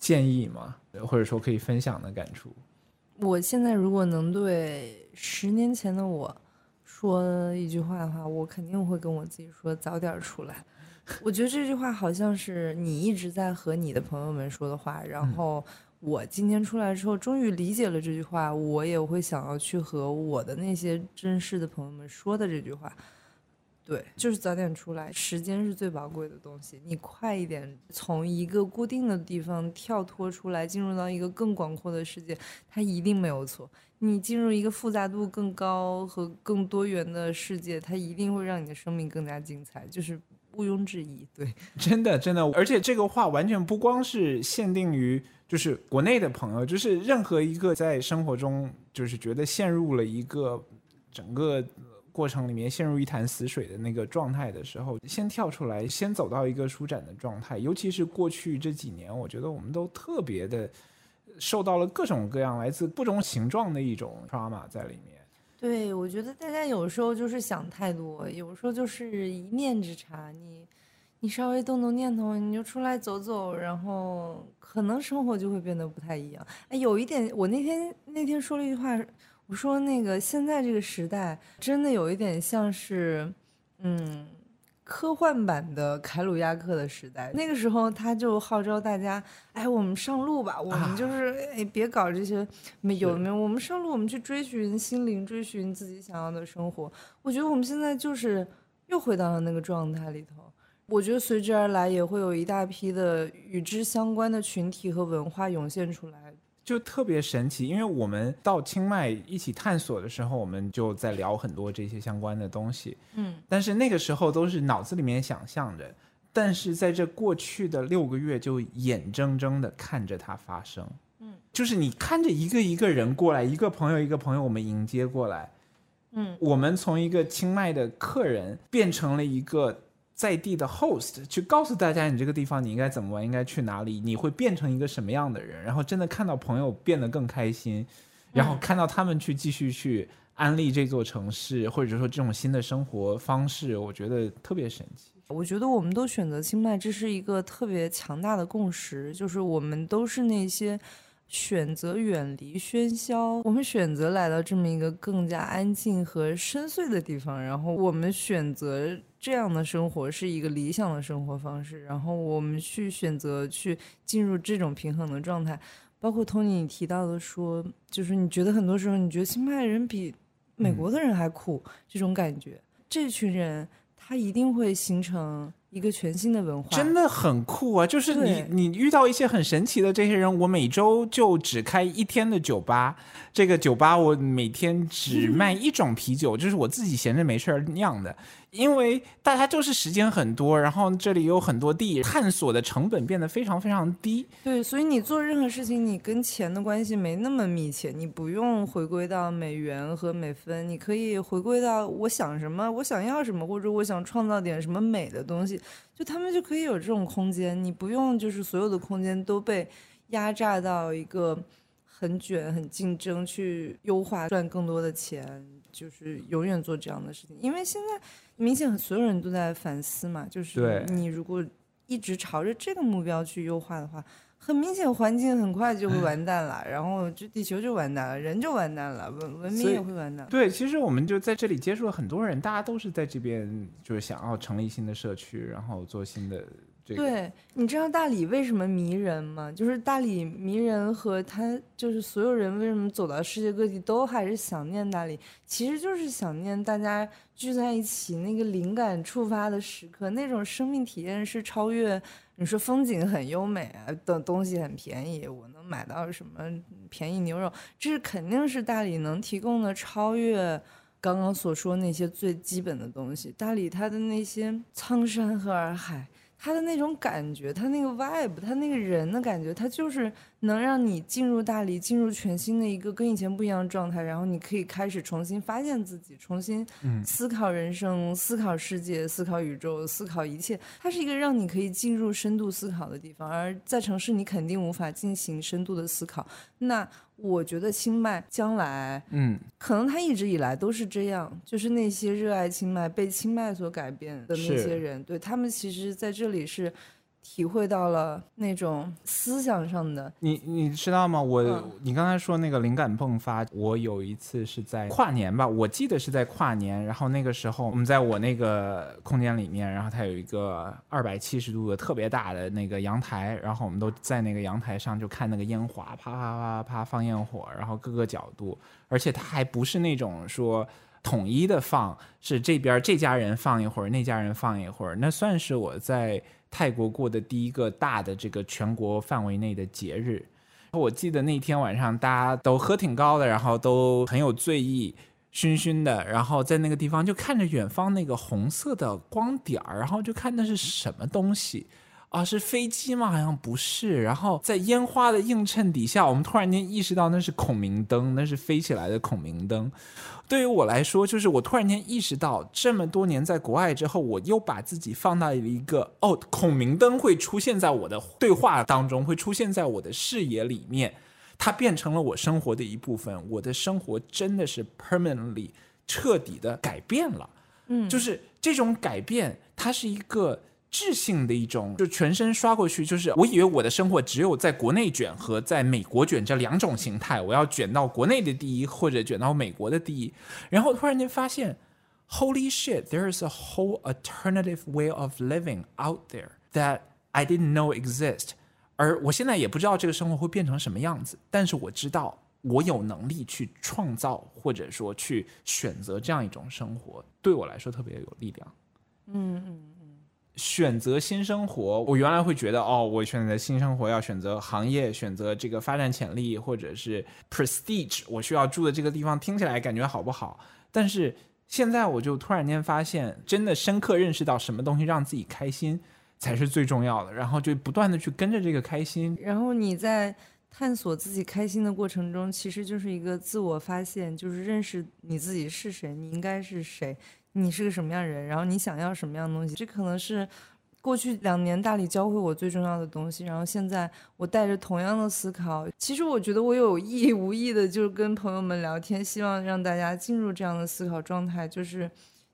建议吗？或者说可以分享的感触？我现在如果能对十年前的我说一句话的话，我肯定会跟我自己说早点出来。我觉得这句话好像是你一直在和你的朋友们说的话，然后我今天出来之后终于理解了这句话，我也会想要去和我的那些真实的朋友们说的这句话。对，就是早点出来，时间是最宝贵的东西。你快一点从一个固定的地方跳脱出来，进入到一个更广阔的世界，它一定没有错。你进入一个复杂度更高和更多元的世界，它一定会让你的生命更加精彩，就是毋庸置疑。对，真的真的，而且这个话完全不光是限定于就是国内的朋友，就是任何一个在生活中就是觉得陷入了一个整个。过程里面陷入一潭死水的那个状态的时候，先跳出来，先走到一个舒展的状态。尤其是过去这几年，我觉得我们都特别的受到了各种各样来自不同形状的一种 trauma 在里面。对，我觉得大家有时候就是想太多，有时候就是一念之差，你你稍微动动念头，你就出来走走，然后可能生活就会变得不太一样。哎，有一点，我那天那天说了一句话。我说那个现在这个时代真的有一点像是，嗯，科幻版的凯鲁亚克的时代。那个时候他就号召大家，哎，我们上路吧，我们就是哎，别搞这些没有没有，我们上路，我们去追寻心灵，追寻自己想要的生活。我觉得我们现在就是又回到了那个状态里头。我觉得随之而来也会有一大批的与之相关的群体和文化涌现出来。就特别神奇，因为我们到清迈一起探索的时候，我们就在聊很多这些相关的东西。嗯，但是那个时候都是脑子里面想象着，但是在这过去的六个月，就眼睁睁的看着它发生。嗯，就是你看着一个一个人过来，一个朋友一个朋友，我们迎接过来。嗯，我们从一个清迈的客人变成了一个。在地的 host 去告诉大家，你这个地方你应该怎么玩，应该去哪里，你会变成一个什么样的人，然后真的看到朋友变得更开心，然后看到他们去继续去安利这座城市，或者说这种新的生活方式，我觉得特别神奇。我觉得我们都选择清迈，这是一个特别强大的共识，就是我们都是那些。选择远离喧嚣，我们选择来到这么一个更加安静和深邃的地方，然后我们选择这样的生活是一个理想的生活方式，然后我们去选择去进入这种平衡的状态。包括 Tony 你提到的说，就是你觉得很多时候你觉得新派人比美国的人还酷，这种感觉，这群人他一定会形成。一个全新的文化真的很酷啊！就是你，你遇到一些很神奇的这些人。我每周就只开一天的酒吧，这个酒吧我每天只 卖一种啤酒，就是我自己闲着没事儿酿的。因为大家就是时间很多，然后这里有很多地，探索的成本变得非常非常低。对，所以你做任何事情，你跟钱的关系没那么密切，你不用回归到美元和美分，你可以回归到我想什么，我想要什么，或者我想创造点什么美的东西，就他们就可以有这种空间。你不用就是所有的空间都被压榨到一个。很卷、很竞争，去优化赚更多的钱，就是永远做这样的事情。因为现在明显所有人都在反思嘛，就是你如果一直朝着这个目标去优化的话。很明显，环境很快就会完蛋了，然后这地球就完蛋了，人就完蛋了，文文明也会完蛋。对，其实我们就在这里接触了很多人，大家都是在这边，就是想要成立新的社区，然后做新的。对，你知道大理为什么迷人吗？就是大理迷人和他就是所有人为什么走到世界各地都还是想念大理，其实就是想念大家聚在一起那个灵感触发的时刻，那种生命体验是超越。你说风景很优美啊，的东西很便宜，我能买到什么便宜牛肉？这是肯定是大理能提供的，超越刚刚所说那些最基本的东西。大理它的那些苍山和洱海。他的那种感觉，他那个 vibe，他那个人的感觉，他就是能让你进入大理，进入全新的一个跟以前不一样的状态，然后你可以开始重新发现自己，重新思考人生、思考世界、思考宇宙、思考一切。它是一个让你可以进入深度思考的地方，而在城市你肯定无法进行深度的思考。那。我觉得清迈将来，嗯，可能他一直以来都是这样，就是那些热爱清迈、被清迈所改变的那些人，对他们其实在这里是。体会到了那种思想上的你，你知道吗？我你刚才说那个灵感迸发，我有一次是在跨年吧，我记得是在跨年，然后那个时候我们在我那个空间里面，然后它有一个二百七十度的特别大的那个阳台，然后我们都在那个阳台上就看那个烟花，啪啪啪啪放焰火，然后各个角度，而且它还不是那种说统一的放，是这边这家人放一会儿，那家人放一会儿，那算是我在。泰国过的第一个大的这个全国范围内的节日，我记得那天晚上大家都喝挺高的，然后都很有醉意，醺醺的，然后在那个地方就看着远方那个红色的光点儿，然后就看那是什么东西。啊，是飞机吗？好像不是。然后在烟花的映衬底下，我们突然间意识到那是孔明灯，那是飞起来的孔明灯。对于我来说，就是我突然间意识到，这么多年在国外之后，我又把自己放到了一个哦，孔明灯会出现在我的对话当中，会出现在我的视野里面，它变成了我生活的一部分。我的生活真的是 permanently 彻底的改变了。嗯，就是这种改变，它是一个。质性的一种，就全身刷过去，就是我以为我的生活只有在国内卷和在美国卷这两种形态，我要卷到国内的第一，或者卷到美国的第一，然后突然间发现，Holy shit，there is a whole alternative way of living out there that I didn't know exist，而我现在也不知道这个生活会变成什么样子，但是我知道我有能力去创造，或者说去选择这样一种生活，对我来说特别有力量。嗯嗯。选择新生活，我原来会觉得哦，我选择新生活要选择行业，选择这个发展潜力，或者是 prestige，我需要住的这个地方听起来感觉好不好？但是现在我就突然间发现，真的深刻认识到什么东西让自己开心才是最重要的，然后就不断的去跟着这个开心。然后你在探索自己开心的过程中，其实就是一个自我发现，就是认识你自己是谁，你应该是谁。你是个什么样人？然后你想要什么样的东西？这可能是过去两年大理教会我最重要的东西。然后现在我带着同样的思考，其实我觉得我有意无意的，就是跟朋友们聊天，希望让大家进入这样的思考状态，就是。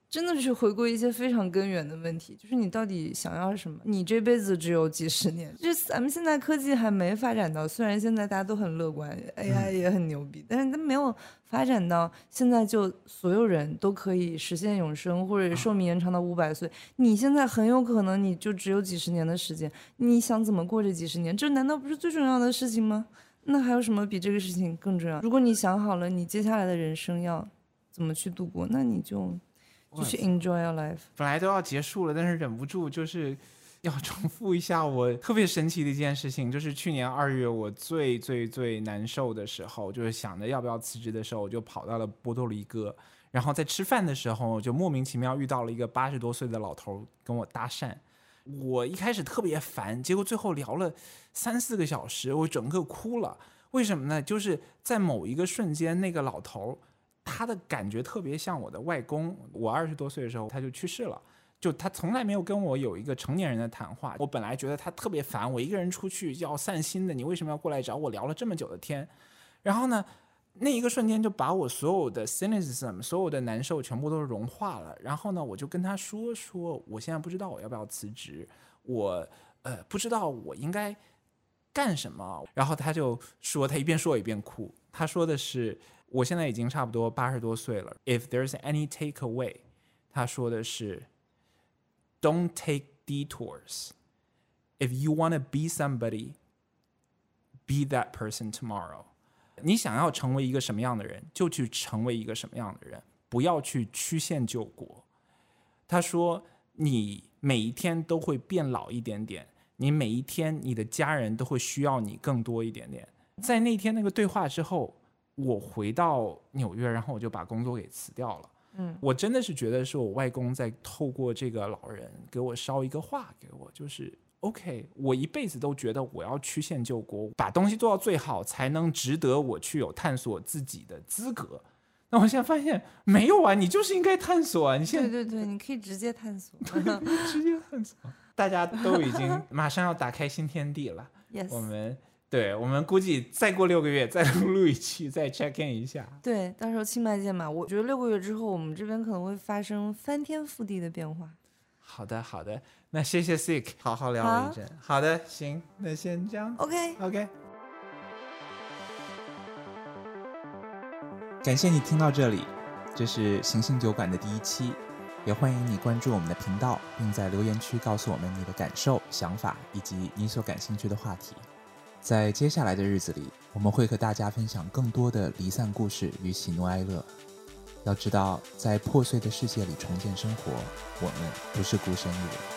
真的是回归一些非常根源的问题，就是你到底想要什么？你这辈子只有几十年，就是咱们现在科技还没发展到，虽然现在大家都很乐观，AI 也很牛逼，但是它没有发展到现在就所有人都可以实现永生或者寿命延长到五百岁。你现在很有可能你就只有几十年的时间，你想怎么过这几十年？这难道不是最重要的事情吗？那还有什么比这个事情更重要？如果你想好了你接下来的人生要怎么去度过，那你就。就是 enjoy your life。本来都要结束了，但是忍不住就是要重复一下我特别神奇的一件事情，就是去年二月我最最最难受的时候，就是想着要不要辞职的时候，我就跑到了波多黎各，然后在吃饭的时候就莫名其妙遇到了一个八十多岁的老头跟我搭讪，我一开始特别烦，结果最后聊了三四个小时，我整个哭了。为什么呢？就是在某一个瞬间，那个老头。他的感觉特别像我的外公。我二十多岁的时候他就去世了，就他从来没有跟我有一个成年人的谈话。我本来觉得他特别烦，我一个人出去要散心的，你为什么要过来找我聊了这么久的天？然后呢，那一个瞬间就把我所有的 cynicism，所有的难受全部都融化了。然后呢，我就跟他说说，我现在不知道我要不要辞职，我呃不知道我应该干什么。然后他就说，他一边说我一边哭。他说的是，我现在已经差不多八十多岁了。If there's any takeaway，他说的是，Don't take detours. If you want to be somebody, be that person tomorrow. 你想要成为一个什么样的人，就去成为一个什么样的人，不要去曲线救国。他说：“你每一天都会变老一点点，你每一天你的家人都会需要你更多一点点。”在那天那个对话之后，我回到纽约，然后我就把工作给辞掉了。嗯，我真的是觉得是我外公在透过这个老人给我捎一个话给我，就是。OK，我一辈子都觉得我要曲线救国，把东西做到最好，才能值得我去有探索自己的资格。那我现在发现没有啊，你就是应该探索啊！你现在对对对，你可以直接探索，直接探索。大家都已经马上要打开新天地了。Yes，我们对我们估计再过六个月再录一期，再 check in 一下。对，到时候清迈见嘛。我觉得六个月之后，我们这边可能会发生翻天覆地的变化。好的，好的，那谢谢 Sick，好好聊了一阵。好的，行，那先这样。OK，OK。感谢你听到这里，这是行星酒馆的第一期，也欢迎你关注我们的频道，并在留言区告诉我们你的感受、想法以及你所感兴趣的话题。在接下来的日子里，我们会和大家分享更多的离散故事与喜怒哀乐。要知道，在破碎的世界里重建生活，我们不是孤身一人。